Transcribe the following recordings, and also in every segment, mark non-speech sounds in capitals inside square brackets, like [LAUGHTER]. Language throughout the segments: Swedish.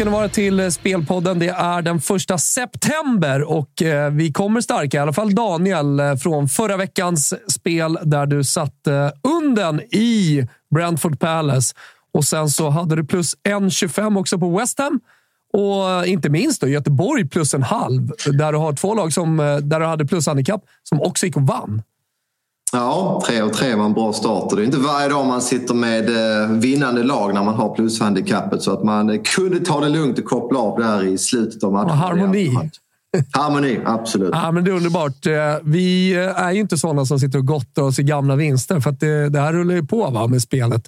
ska ni vara till eh, Spelpodden. Det är den första september och eh, vi kommer starka, i alla fall Daniel, eh, från förra veckans spel där du satte unden i Brentford Palace. Och sen så hade du plus 1,25 också på West Ham. Och inte minst då Göteborg plus en halv, där du har två lag som, där du hade plus handikapp som också gick och vann. Ja, 3 och 3 var en bra start. Och det är inte varje dag man sitter med eh, vinnande lag när man har plushandikappet. Så att man eh, kunde ta det lugnt och koppla av där i slutet av matchen. Och harmoni. Harmoni, absolut. Ja, men det är underbart. Eh, Vi är ju inte sådana som sitter och gottar oss i gamla vinster, för att det, det här rullar ju på va, med spelet.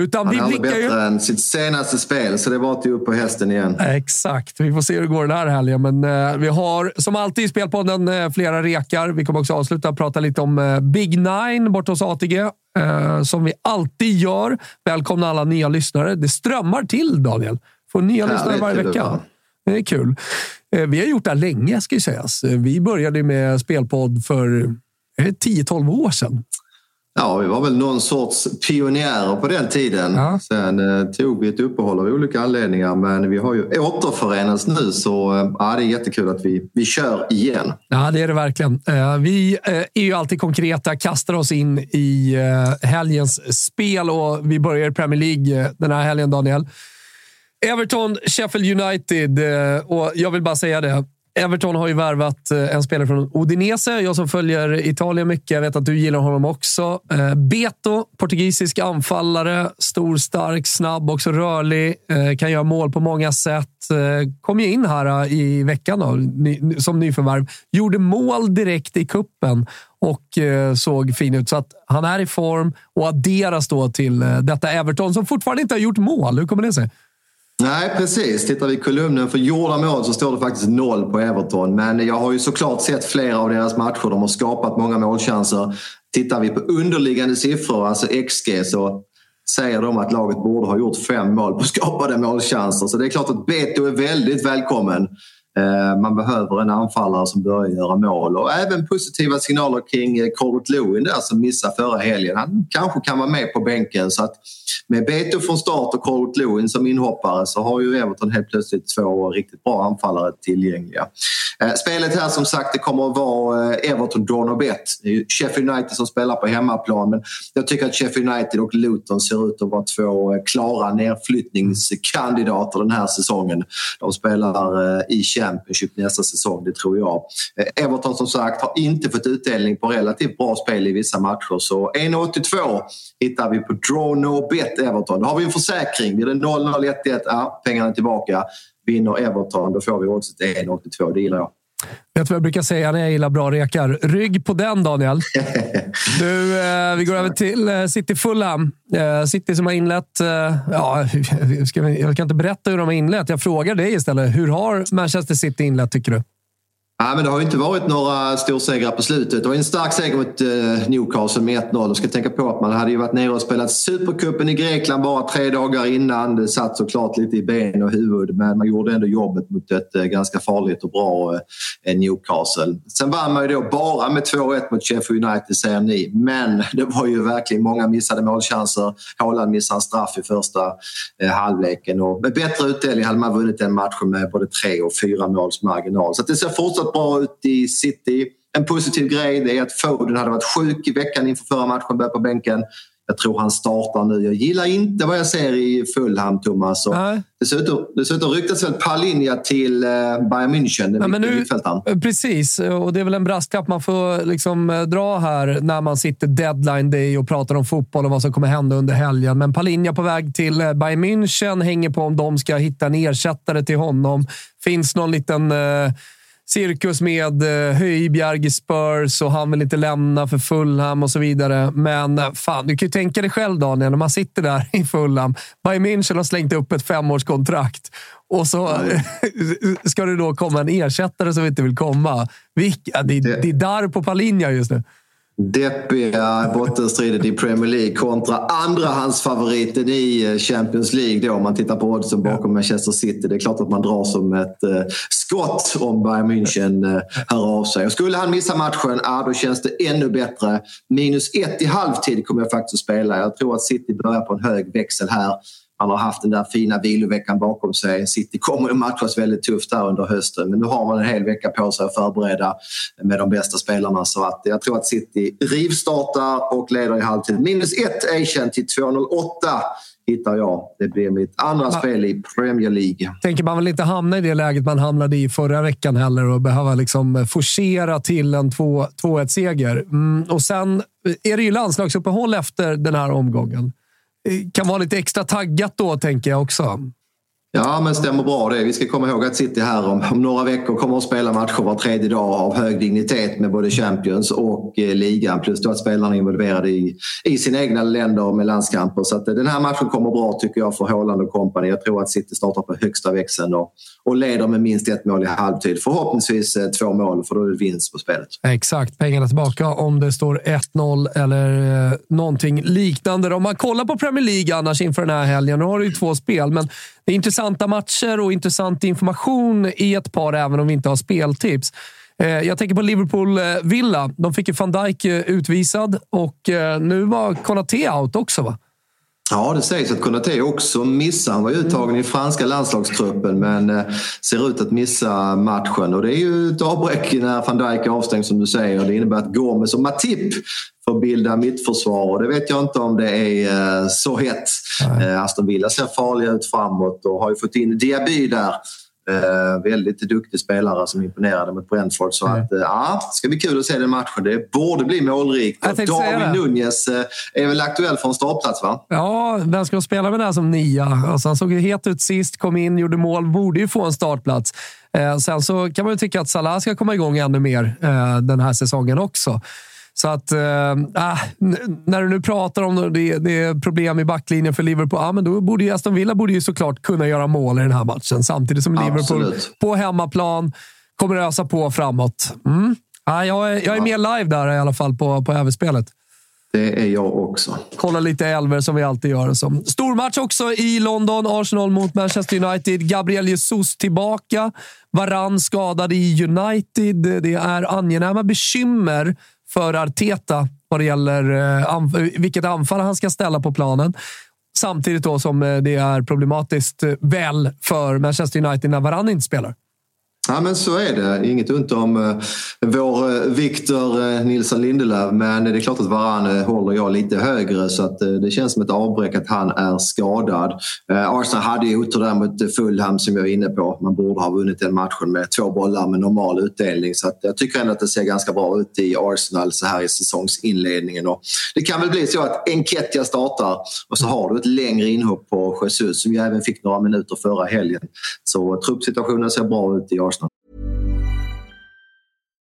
Utan Han vi är aldrig blickar bättre ju... än sitt senaste spel, så det var till upp på hästen igen. Exakt. Vi får se hur det går den här helgen. Men eh, vi har som alltid i Spelpodden eh, flera rekar. Vi kommer också avsluta och prata lite om eh, Big Nine borta hos ATG. Eh, som vi alltid gör. Välkomna alla nya lyssnare. Det strömmar till, Daniel. Får nya Härligt lyssnare varje vecka. Det är kul. Eh, vi har gjort det här länge, ska ju sägas. Eh, Vi började med Spelpodd för eh, 10-12 år sedan. Ja, vi var väl någon sorts pionjärer på den tiden. Ja. Sen eh, tog vi ett uppehåll av olika anledningar, men vi har ju återförenats nu så eh, ja, det är jättekul att vi, vi kör igen. Ja, det är det verkligen. Eh, Vi eh, är ju alltid konkreta, kastar oss in i eh, helgens spel och vi börjar i Premier League eh, den här helgen, Daniel. Everton, Sheffield United och jag vill bara säga det. Everton har ju värvat eh, en spelare från Udinese. Jag som följer Italien mycket, jag vet att du gillar honom också. Eh, Beto, portugisisk anfallare. Stor, stark, snabb, också rörlig. Eh, kan göra mål på många sätt. Kom ju in här i veckan då, som nyförvärv. Gjorde mål direkt i kuppen och såg fin ut. Så att han är i form och adderas då till detta Everton som fortfarande inte har gjort mål. Hur kommer det sig? Nej, precis. Tittar vi i kolumnen för gjorda mål så står det faktiskt noll på Everton. Men jag har ju såklart sett flera av deras matcher. De har skapat många målchanser. Tittar vi på underliggande siffror, alltså XG, så säger de att laget borde ha gjort fem mål på skapade målchanser. Så det är klart att Beto är väldigt välkommen. Eh, man behöver en anfallare som börjar göra mål och även positiva signaler kring eh, Corbett Lewin där som missade förra helgen. Han kanske kan vara med på bänken så att med Beto från start och Corbett Lewin som inhoppare så har ju Everton helt plötsligt två riktigt bra anfallare tillgängliga. Eh, spelet här som sagt det kommer att vara Everton Donobet. och Det är ju Sheffield United som spelar på hemmaplan men jag tycker att Sheffield United och Luton ser ut att vara två klara nedflyttningskandidater den här säsongen. De spelar i i Championship nästa säsong, det tror jag. Eh, Everton som sagt har inte fått utdelning på relativt bra spel i vissa matcher så 1,82 hittar vi på Draw No Bet Everton. Då har vi en försäkring. Blir det 0-0, 1-1, ja, pengarna är tillbaka. Vinner Everton, då får vi oddset 1,82. Det gillar jag. Vet du vad jag brukar säga när jag gillar bra rekar? Rygg på den, Daniel. [LAUGHS] Du, eh, vi går över till eh, City Fulham. Eh, City som har inlett... Eh, ja, [LAUGHS] ska jag kan inte berätta hur de har inlett. Jag frågar dig istället. Hur har Manchester City inlett, tycker du? Ja, men det har inte varit några storsegrar på slutet. Det var en stark seger mot eh, Newcastle med 1-0. Jag ska tänka på att man hade ju varit nere och spelat Supercupen i Grekland bara tre dagar innan. Det satt såklart lite i ben och huvud men man gjorde ändå jobbet mot ett eh, ganska farligt och bra eh, Newcastle. Sen vann man ju då bara med 2-1 mot Sheffield United säger ni. Men det var ju verkligen många missade målchanser. Haaland missade en straff i första halvleken och med bättre utdelning hade man vunnit den matchen med både tre och fyra måls marginal. Så det ser fortsatt fortsatt bra ut i City. En positiv grej är att Foden hade varit sjuk i veckan inför förra matchen, började på bänken. Jag tror han startar nu. Jag gillar inte vad jag ser i Fulham, Thomas. Och dessutom, dessutom ryktas väl Palinja till eh, Bayern München, den ja, nu, eh, Precis, och det är väl en brasklapp man får liksom eh, dra här när man sitter deadline day och pratar om fotboll och vad som kommer hända under helgen. Men Palinja på väg till Bayern München hänger på om de ska hitta en ersättare till honom. Finns någon liten... Eh, cirkus med eh, Höjbjerg i Spurs och han vill inte lämna för Fulham och så vidare. Men eh, fan, du kan ju tänka dig själv Daniel, när man sitter där [LAUGHS] i Fulham. Bayern München har slängt upp ett femårskontrakt och så mm. [LAUGHS] ska det då komma en ersättare som inte vill komma. Vilka, det, det är där på Palinja just nu deppiga bottenstriden i Premier League kontra andrahandsfavoriten i eh, Champions League. Då, om man tittar på oddsen bakom Manchester City. Det är klart att man drar som ett eh, skott om Bayern München eh, hör av sig. Och skulle han missa matchen, ja, då känns det ännu bättre. Minus ett i halvtid kommer jag faktiskt att spela. Jag tror att City börjar på en hög växel här. Man har haft den där fina viloveckan bakom sig. City kommer att matchas väldigt tufft här under hösten men nu har man en hel vecka på sig att förbereda med de bästa spelarna. Så att jag tror att City rivstartar och leder i halvtid. Minus ett Asian till 2,08 hittar jag. Det blir mitt andra man, spel i Premier League. Tänker man väl inte hamna i det läget man hamnade i förra veckan heller och behöva liksom forcera till en 2-1-seger. Mm, och sen är det ju landslagsuppehåll efter den här omgången kan vara lite extra taggat då, tänker jag också. Ja, men stämmer bra det. Vi ska komma ihåg att City här om, om några veckor kommer att spela matcher var tredje dag av hög dignitet med både Champions och eh, ligan. Plus då att spelarna är involverade i, i sina egna länder med landskamper. Så att, eh, den här matchen kommer bra tycker jag för Haaland och kompani. Jag tror att City startar på högsta växeln och, och leder med minst ett mål i halvtid. Förhoppningsvis eh, två mål, för då är det vinst på spelet. Exakt, pengarna tillbaka om det står 1-0 eller eh, någonting liknande. Om man kollar på Premier League annars inför den här helgen, nu har du ju två spel, men det är intressanta matcher och intressant information i ett par, även om vi inte har speltips. Eh, jag tänker på Liverpool-Villa. De fick ju van Dijk eh, utvisad och eh, nu var Konaté out också, va? Ja, det sägs att Konaté också missar. Han var ju uttagen i franska landslagstruppen men ser ut att missa matchen. Och det är ju ett avbräck när van Dijk är avstängd som du säger. Det innebär att Gomes och Matip får bilda mittförsvar och det vet jag inte om det är så hett. Nej. Aston Villa ser farliga ut framåt och har ju fått in Diaby där Eh, väldigt duktig spelare som imponerade mot Brentford. Så mm. att, eh, ja, det ska bli kul att se den matchen. Det borde bli målrikt. Darwin Nunez eh, är väl aktuell för en startplats, va? Ja, vem ska spela med det som nia? Alltså, han såg ju het ut sist, kom in, gjorde mål, borde ju få en startplats. Eh, sen så kan man ju tycka att Salah ska komma igång ännu mer eh, den här säsongen också. Så att, äh, när du nu pratar om det, det är problem i backlinjen för Liverpool, ja, men då borde ju Aston Villa borde ju såklart kunna göra mål i den här matchen. Samtidigt som Liverpool Absolut. på hemmaplan kommer ösa på framåt. Mm. Ja, jag, är, jag är med live där i alla fall på, på överspelet. Det är jag också. Kolla lite elver som vi alltid gör. Så. Stor match också i London. Arsenal mot Manchester United. Gabriel Jesus tillbaka. Varann skadad i United. Det är angenäma bekymmer för Arteta vad det gäller eh, vilket anfall han ska ställa på planen. Samtidigt då som eh, det är problematiskt eh, väl för Manchester United när Varane inte spelar. Ja men så är det. Inget ont om uh, vår eh, uh, Victor uh, eh, Nilsson Lindelöf men det är klart att Varane håller jag lite högre så att det känns som ett avbräck att han är skadad. Arsenal hade ju otur där mot Fulham som jag var inne på. Man borde ha vunnit den matchen med två bollar med normal utdelning så att jag tycker ändå att det ser ganska bra ut i Arsenal så här i säsongsinledningen. Och det kan väl bli så att Enketia startar och så har du ett längre inhopp på Jesus som ju även fick några minuter förra helgen. Så truppsituationen ser bra ut i Arsenal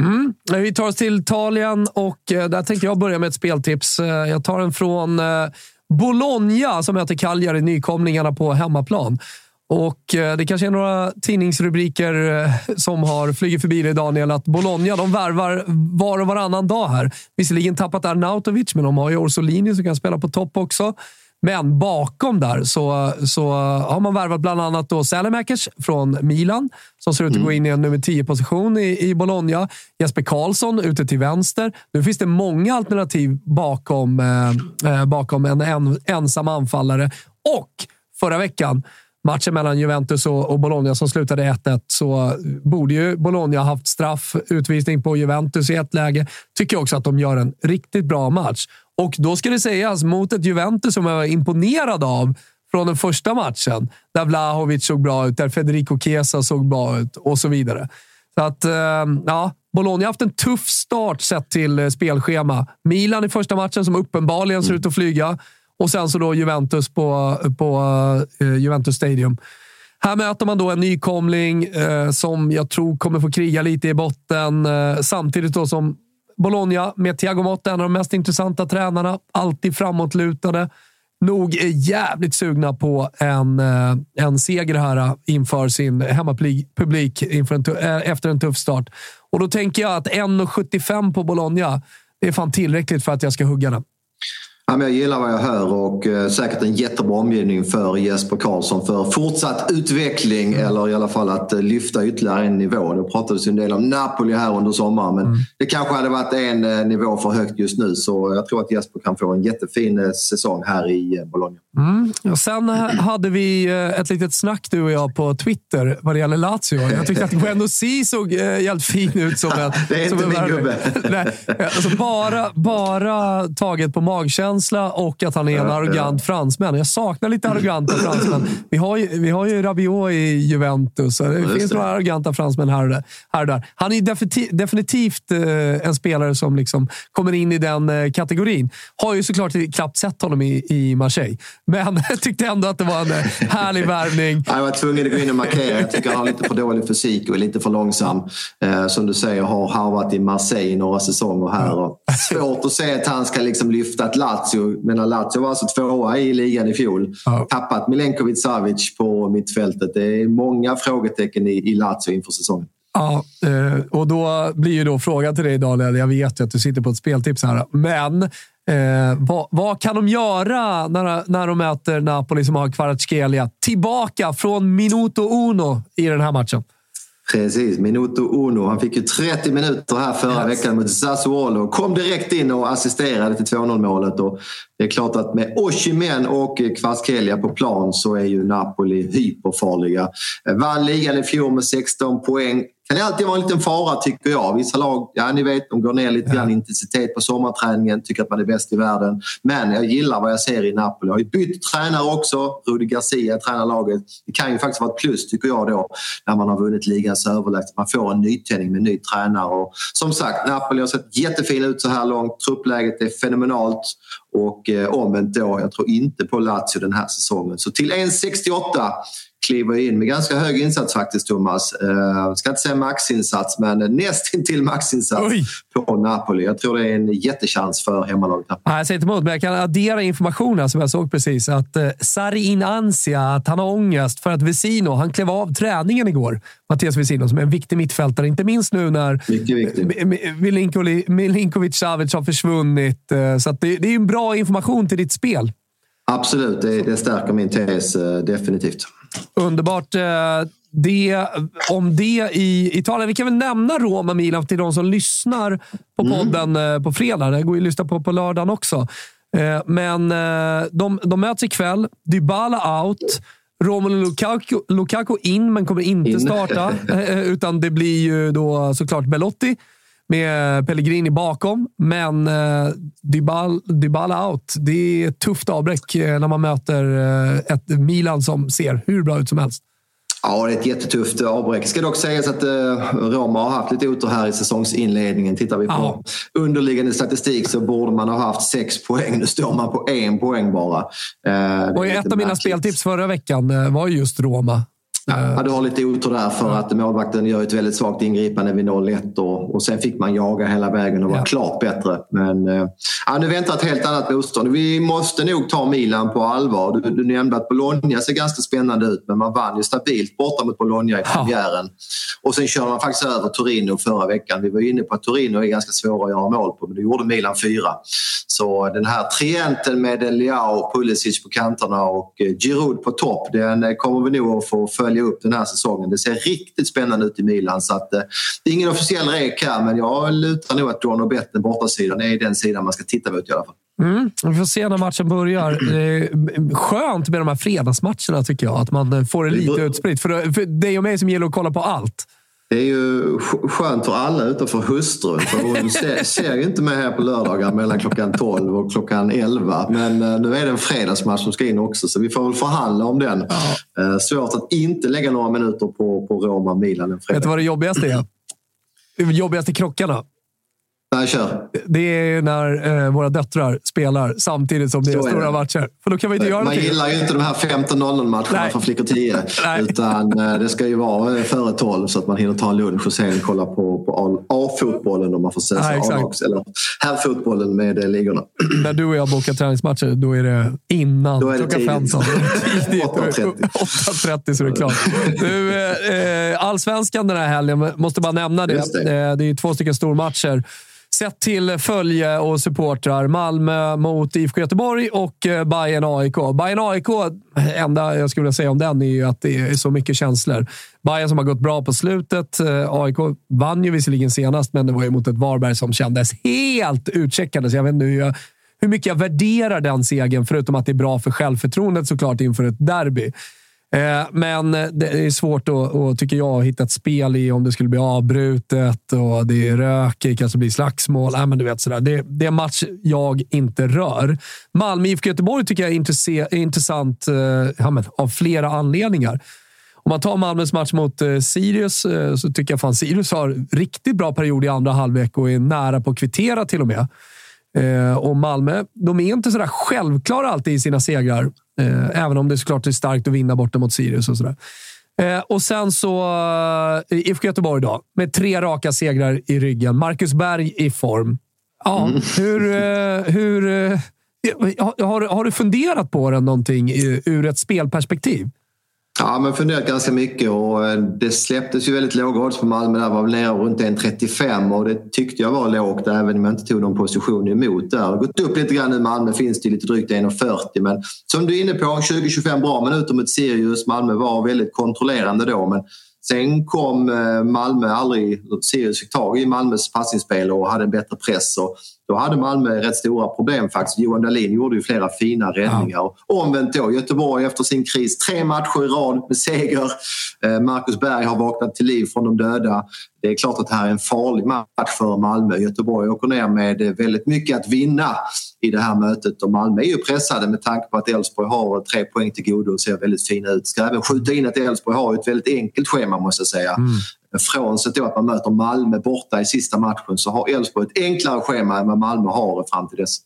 Mm. Vi tar oss till Italien och eh, där tänkte jag börja med ett speltips. Eh, jag tar den från eh, Bologna som möter Cagliari, nykomlingarna på hemmaplan. Och Det kanske är några tidningsrubriker som har flugit förbi dig, Daniel, att Bologna de värvar var och varannan dag här. Visserligen tappat Arnautovic, men de har ju Orsolini som kan spela på topp också. Men bakom där så, så har man värvat bland annat då Sälemäkers från Milan, som ser ut att gå in i en nummer 10-position i, i Bologna. Jesper Karlsson ute till vänster. Nu finns det många alternativ bakom, eh, eh, bakom en, en ensam anfallare. Och förra veckan, matchen mellan Juventus och, Bologna som slutade 1-1, så borde ju Bologna ha haft straff, utvisning på Juventus i ett läge. Tycker också att de gör en riktigt bra match. Och då ska det sägas mot ett Juventus som jag var imponerad av från den första matchen. Där Vlahovic såg bra ut, där Federico Chiesa såg bra ut och så vidare. Så att, eh, ja, Bologna har haft en tuff start sett till eh, spelschema. Milan i första matchen som uppenbarligen ser ut att flyga. Och sen så då Juventus på, på eh, Juventus Stadium. Här möter man då en nykomling eh, som jag tror kommer få kriga lite i botten. Eh, samtidigt då som Bologna med Thiago Motta, en av de mest intressanta tränarna. Alltid framåtlutade. Nog är jävligt sugna på en, eh, en seger här eh, inför sin hemmapublik inför en eh, efter en tuff start. Och då tänker jag att 1,75 på Bologna, det är fan tillräckligt för att jag ska hugga den. Ja, jag gillar vad jag hör och eh, säkert en jättebra omgivning för Jesper Karlsson för fortsatt utveckling eller i alla fall att eh, lyfta ytterligare en nivå. Det pratades ju en del om Napoli här under sommaren men det kanske hade varit en eh, nivå för högt just nu så jag tror att Jesper kan få en jättefin säsong här i Bologna. Och sen hade vi ett litet snack du och jag på Twitter vad det gäller Lazio. Jag tyckte att Guendo C [LAUGHS] såg jävligt fin ut som en Det är inte en min värvning. gubbe. [LAUGHS] Nej, alltså bara, bara taget på magkänsla och att han är en arrogant fransman. Jag saknar lite arroganta fransmän. Vi har ju, vi har ju Rabiot i Juventus. Det finns det. några arroganta fransmän här och där. Här och där. Han är definitivt, eh, en spelare som liksom kommer in i den eh, kategorin. Har ju såklart knappt sett honom i, i Marseille, men [LAUGHS] jag tyckte ändå att det var en eh, härlig värvning. Jag var tvungen att gå in och markera. Jag tycker han har lite för dålig fysik och är lite för långsam. Som du säger har harvat i Marseille i några säsonger här. Och svårt att se att han ska liksom lyfta ett Lazio. Men Lazio var alltså tvåa i ligan i fjol. Ja. Tappat Milenkovic Savic på mittfältet. Det är många frågetecken i, i Lazio inför säsongen. Ja, eh, och då blir ju då frågan till dig Daniel. Jag vet ju att du sitter på ett speltips här, men eh, vad, vad kan de göra när, när de möter Napoli som har Kvaratskhelia tillbaka från minuto uno i den här matchen? Precis, minuto uno. Han fick ju 30 minuter här förra veckan mot Sassuolo. Kom direkt in och assisterade till 2-0 målet. Och det är klart att med Osimhen och Kvaratskhelia på plan så är ju Napoli hyperfarliga. Vann ligan i fjol med 16 poäng. Kan det alltid vara en liten fara tycker jag. Vissa lag, ja ni vet, de går ner lite grann i intensitet på sommarträningen, tycker att man är bäst i världen. Men jag gillar vad jag ser i Napoli. Jag har ju bytt tränare också. Rudi Garcia tränar laget. Det kan ju faktiskt vara ett plus tycker jag då, när man har vunnit ligans överlägset. Man får en nytändning med ny tränare. Och som sagt, Napoli har sett jättefina ut så här långt. Truppläget är fenomenalt. Och eh, omvänt då, jag tror inte på Lazio den här säsongen. Så till 1,68 kliver in med ganska hög insats faktiskt, Thomas. Uh, ska inte säga maxinsats, men nästintill maxinsats Oj. på Napoli. Jag tror det är en jättechans för hemmalaget. jag säger inte emot, men jag kan addera informationen som jag såg precis. Att uh, Sarri in ansia, att han har ångest för att Vesino, han klev av träningen igår. Mattias Vesino, som är en viktig mittfältare. Inte minst nu när Milinkovic Savic har försvunnit. Uh, så det, det är en bra information till ditt spel. Absolut, det, det stärker min tes definitivt. Underbart. Eh, det, om det i Italien. Vi kan väl nämna Roma-Milan till de som lyssnar på mm. podden mm. på fredag. Det går ju att lyssna på på lördagen också. Eh, men de, de möts ikväll. Dybala out. Romelu Lukaku, Lukaku in, men kommer inte in. starta. [LAUGHS] utan det blir ju då såklart Belotti med Pellegrini bakom. Men eh, Dybala, Dybala out. Det är ett tufft avbräck eh, när man möter eh, ett Milan som ser hur bra ut som helst. Ja, det är ett jättetufft avbräck. Det ska dock sägas att Roma har haft lite otur här i säsongsinledningen. Tittar vi på ja. underliggande statistik så borde man ha haft sex poäng. Nu står man på en poäng bara. Och ett av mina speltips förra veckan var just Roma. Ja, du har lite otur där för att målvakten gör ett väldigt svagt ingripande vid 0-1 och, och sen fick man jaga hela vägen och vara ja. klart bättre. Men eh, ja, nu väntar ett helt annat motstånd. Vi måste nog ta Milan på allvar. Du, du nämnde att Bologna ser ganska spännande ut men man vann ju stabilt borta mot Bologna i premiären. Ja. Och sen körde man faktiskt över Torino förra veckan. Vi var inne på att Torino är ganska svåra att göra mål på men det gjorde Milan fyra. Så den här trienten med Leao, Pulisic på kanterna och eh, Giroud på topp den eh, kommer vi nog att få följa följa upp den här säsongen. Det ser riktigt spännande ut i Milan. Så att, eh, det är ingen officiell rek här men jag lutar nog att John Betten bortasidan är den sidan man ska titta mot i alla fall. Mm, vi får se när matchen börjar. [CLEARS THROAT] Skönt med de här fredagsmatcherna tycker jag. Att man får det lite utspritt. För, för dig och mig som gillar att kolla på allt. Det är ju skönt för alla utanför hustrun. För hon [LAUGHS] ser, ser inte med här på lördagar mellan klockan 12 och klockan 11. Men eh, nu är det en fredagsmatch som ska in också så vi får väl förhandla om den. Ja. Eh, svårt att inte lägga några minuter på, på Roma-Milan en fredag. Vet du vad det jobbigaste är? [CLEARS THROAT] De jobbigaste krockarna. Nej, kör. Det är när eh, våra döttrar spelar samtidigt som det är, är stora det. matcher. För då kan vi inte göra Man någonting. gillar ju inte de här 15-0 matcherna från flickor 10. Utan eh, det ska ju vara eh, före 12 så att man hinner ta en lunch och sen kolla på, på A-fotbollen om man får säga så. Eller herrfotbollen med eh, ligorna. [CLEARS THROAT] När du och jag bokar träningsmatcher, då är det innan då är det klockan 15. 8.30. 8.30 så är det klart. Du, eh, allsvenskan den här helgen, måste bara nämna det. Det. det är två stycken stormatcher. Sett till följe och supportrar. Malmö mot IFK Göteborg och eh, Bayern AIK. Bayern AIK, eh, enda jag skulle vilja säga om den är ju att det är så mycket känslor. Bayern som har gått bra på slutet. Eh, AIK vann ju visserligen senast, men det var ju mot ett Varberg som kändes helt utcheckande. Så jag vet inte hur, jag, hur mycket jag värderar den segern, förutom att det är bra för självförtroendet såklart inför ett derby. Eh, men eh, det är svårt att, tycker jag, hitta ett spel i om det skulle bli avbrutet och det är rök, det kanske blir slagsmål. Äh, men du vet, sådär. Det, det är en match jag inte rör. Malmö IFK Göteborg tycker jag är intressant eh, ja, men, av flera anledningar. Om man tar Malmös match mot eh, Sirius eh, så tycker jag fan Sirius har riktigt bra period i andra halvlek och är nära på att kvittera till och med och Malmö, de är inte sådär självklara alltid i sina segrar. Eh, även om det såklart är starkt att vinna borta mot Sirius och sådär. Eh, och sen så eh, IFK Göteborg då, med tre raka segrar i ryggen. Marcus Berg i form. Ja, mm. hur... Eh, hur eh, har, har du funderat på den någonting ur ett spelperspektiv? Ja, men funderat ganska mycket och eh, det släpptes ju väldigt låga odds på Malmö. Där var väl nere runt 1,35 och det tyckte jag var lågt även om jag inte tog någon position emot där. Det har gått upp lite grann nu. Malmö finns det lite drygt 1,40 men som du är inne på 20-25 bra minuter mot Sirius. Malmö var väldigt kontrollerande då men Sen kom eh, Malmö aldrig... Sirius fick tag i Malmös passningsspel och hade en bättre press. Och då hade Malmö rätt stora problem faktiskt. Johan Dahlin gjorde ju flera fina räddningar. Ja. Omvänt då, Göteborg efter sin kris, tre matcher i rad med seger. Eh, Marcus Berg har vaknat till liv från de döda. Det är klart att det här är en farlig match för Malmö. Göteborg åker ner med väldigt mycket att vinna i det här mötet och Malmö är ju pressade med tanke på att Elfsborg har tre poäng till godo och ser väldigt fina ut. Ska även skjuta in att Elfsborg har ett väldigt enkelt schema måste jag säga. Mm. Frånsett då att man möter Malmö borta i sista matchen så har Elfsborg ett enklare schema än vad Malmö har fram till dess.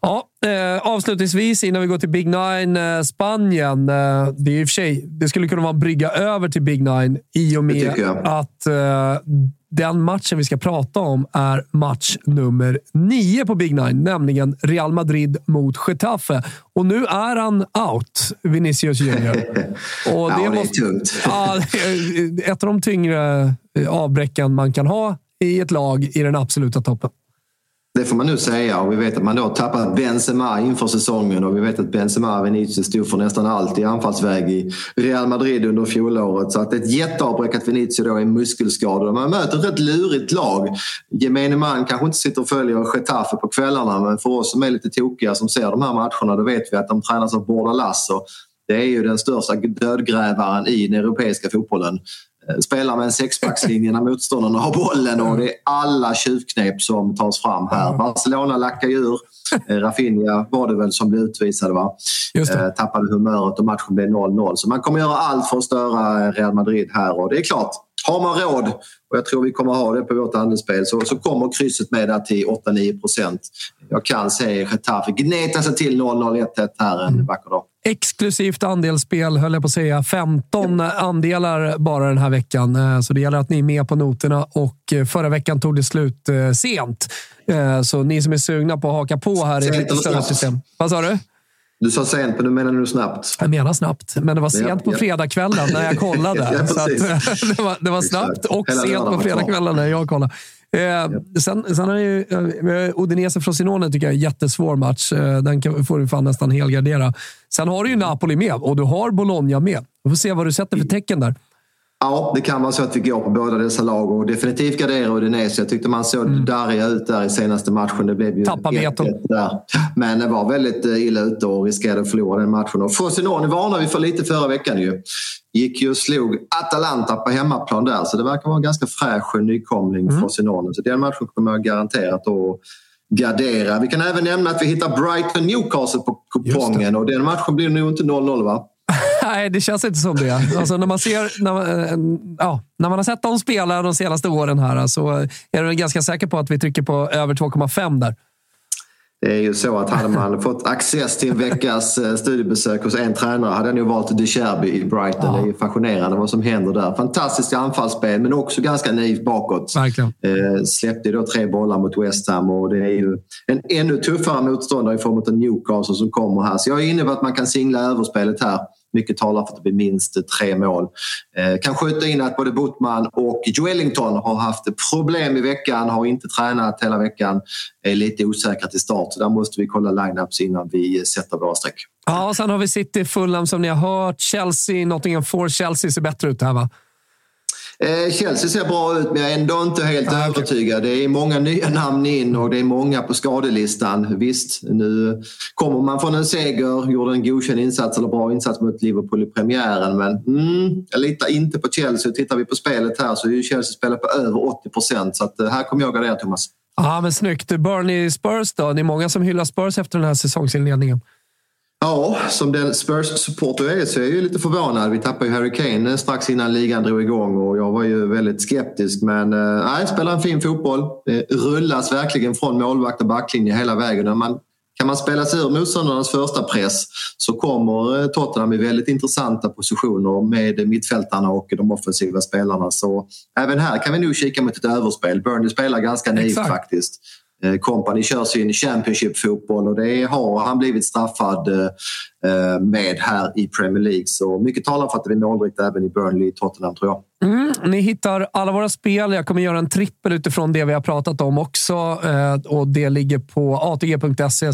Ja, eh, avslutningsvis innan vi går till Big Nine eh, Spanien. Eh, det, är i och för sig, det skulle kunna vara en brygga över till Big Nine i och med att eh, den matchen vi ska prata om är match nummer nio på Big Nine, nämligen Real Madrid mot Getafe. Och nu är han out, Vinicius Junior. [LAUGHS] Och det, [LAUGHS] ja, det är tungt. Ja, ett av de tyngre eh, avbräcken man kan ha i ett lag i den absoluta toppen. Det får man nu säga och vi vet att man då tappat Benzema inför säsongen och vi vet att Benzema och Vinicius stod för nästan allt i anfallsväg i Real Madrid under fjolåret. Så att ett jätteavbräck att Vinicius då är muskelskadad. Man möter ett rätt lurigt lag. Gemene man kanske inte sitter och följer Getafe på kvällarna men för oss som är lite tokiga som ser de här matcherna då vet vi att de tränas av Bordalas. Det är ju den största dödgrävaren i den europeiska fotbollen. Eh, spelar med en sexbackslinje när motståndarna har bollen och det är alla tjuvknep som tas fram här. Barcelona lackar ur. Eh, Rafinha var det väl som blev utvisad va? Eh, tappade humöret och matchen blev 0-0. Så man kommer göra allt för att störa Real Madrid här och det är klart, har man råd, och jag tror vi kommer ha det på vårt andelsspel, så, så kommer krysset med där till 8-9 procent. Jag kan se Getafe gneta sig till 0-0-1-1 här en vacker dag. Exklusivt andelsspel, höll jag på att säga. 15 andelar bara den här veckan, eh, så det gäller att ni är med på noterna. Och eh, förra veckan tog det slut eh, sent, så ni som är sugna på att haka på här i lite större system. Vad sa du? Du sa sent, men du menar nu snabbt? Jag menar snabbt, men det var sent ja, på fredagskvällen när jag kollade. [LAUGHS] ja, så [LAUGHS] det, var, det var snabbt och Hela sent på fredagskvällen när jag kollade. Eh, sen, sen har ju eh, Udinese Frosinone tycker jag är en jättesvår match. Eh, den kan, får du fan nästan helgardera. Sen har du ju Napoli med och du har Bologna med. Vi får se vad du sätter för tecken där. Ja, det kan vara så att vi går på båda dessa lag och definitivt gardera Udinese. Jag tyckte man såg mm. darriga ut där i senaste matchen. Det blev ju Tappa veto. där. Men det var väldigt eh, illa ute och riskerade att förlora den matchen. Och Frosinone varnade vi för lite förra veckan ju. Gick ju och slog Atalanta på hemmaplan där, så det verkar vara en ganska fräsch nykomling mm. Frosinone. Så den matchen kommer jag garanterat att gardera. Vi kan även nämna att vi hittar Brighton Newcastle på kupongen och den matchen blir nog inte 0-0 va? Nej, det känns inte som det. Alltså, när, man ser, när, man, eh, ja, när man har sett dem spela de senaste åren här så är du ganska säker på att vi trycker på över 2,5 där. Det är ju så att hade man [LAUGHS] fått access till en veckas eh, studiebesök hos en tränare hade jag nog valt De Cherby i Brighton. Ja. Det är ju fascinerande vad som händer där. Fantastiska anfallsspel men också ganska naivt bakåt. Verkligen. Eh, släppte då tre bollar mot West Ham och det är ju en ännu tuffare motståndare i form av Newcastle som kommer här. Så jag är inne på att man kan singla överspelet här. Mycket talar för att det blir minst tre mål. Eh, kan skjuta in att både Botman och Joellington har haft problem i veckan, har inte tränat hela veckan, är lite osäkra till start. Så där måste vi kolla lineups innan vi sätter våra streck. Ja, och sen har vi City, Fulham som ni har hört. Chelsea, Nottingham Forest. Chelsea ser bättre ut här va? Eh, Chelsea ser bra ut men jag är ändå inte helt ah, övertygad. Okay. Det är många nya namn in och det är många på skadelistan. Visst, nu kommer man från en seger, gjorde en godkänd insats eller bra insats mot Liverpool i premiären. Men mm, jag litar inte på Chelsea. Tittar vi på spelet här så är Chelsea spelat på över 80 procent. Så att, eh, här kommer jag gardera Thomas. Ja, men snyggt. Burnley Spurs då? Det är många som hyllar Spurs efter den här säsongsinledningen. Ja, som den Spurs-supporter jag är så är jag lite förvånad. Vi tappade ju Harry Kane strax innan ligan drog igång och jag var ju väldigt skeptisk. Men eh, nej, spelar en fin fotboll. Det rullas verkligen från målvakt och backlinje hela vägen. Man, kan man spela sig ur motståndarnas första press så kommer eh, Tottenham i väldigt intressanta positioner med mittfältarna och de offensiva spelarna. Så även här kan vi nog kika mot ett överspel. Burnley spelar ganska naivt faktiskt. Eh, Company kör sin Championship-fotboll och det har han blivit straffad eh, med här i Premier League. Så mycket talar för att det blir målrikt även i Burnley Tottenham tror jag. Mm, ni hittar alla våra spel. Jag kommer göra en trippel utifrån det vi har pratat om också. Eh, och Det ligger på atg.se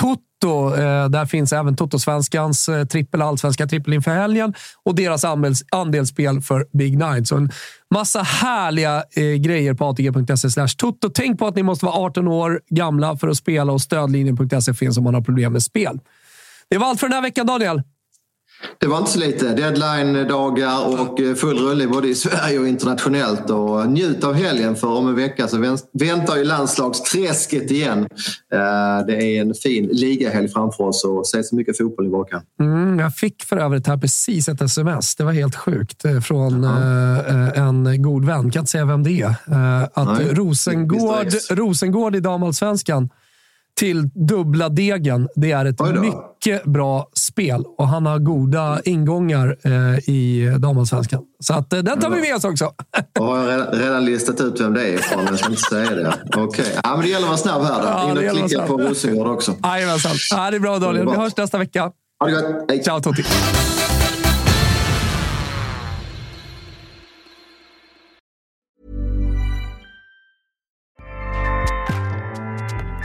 Toto. Eh, där finns även Toto-svenskans eh, trippel, allsvenska trippel inför helgen och deras andelsspel för Big Night. Så en massa härliga grejer på atg.se toto. Tänk på att ni måste vara 18 år gamla för att spela och stödlinjen.se finns om man har problem med spel. Det var allt för den här veckan, Daniel. Det var inte så lite. Deadline-dagar och eh, full rullning både i Sverige och internationellt. Och njut av helgen för om en vecka så väntar ju landslagsträsket igen. Eh, det är en fin ligahelg framför oss och ses mycket fotboll i veckan. Mm, jag fick för övrigt här precis ett sms. Det var helt sjukt. Eh, från en god vän, kan inte säga vem det är. Att Nej, Rosengård, Rosengård i damallsvenskan till dubbla degen. Det är ett mycket bra spel och han har goda ingångar eh, i damallsvenskan. Så att, eh, den tar vi med oss också. Jag har redan, redan listat ut vem det är ifrån, jag ska inte säga det. Okej, okay. ja, men det gäller att vara snabb här då. Ja, In och klicka på Rosengård också. Jajamensan. Ja, det är bra Daniel. Vi hörs nästa vecka. Ha det gott. Hej. Ciao Totti.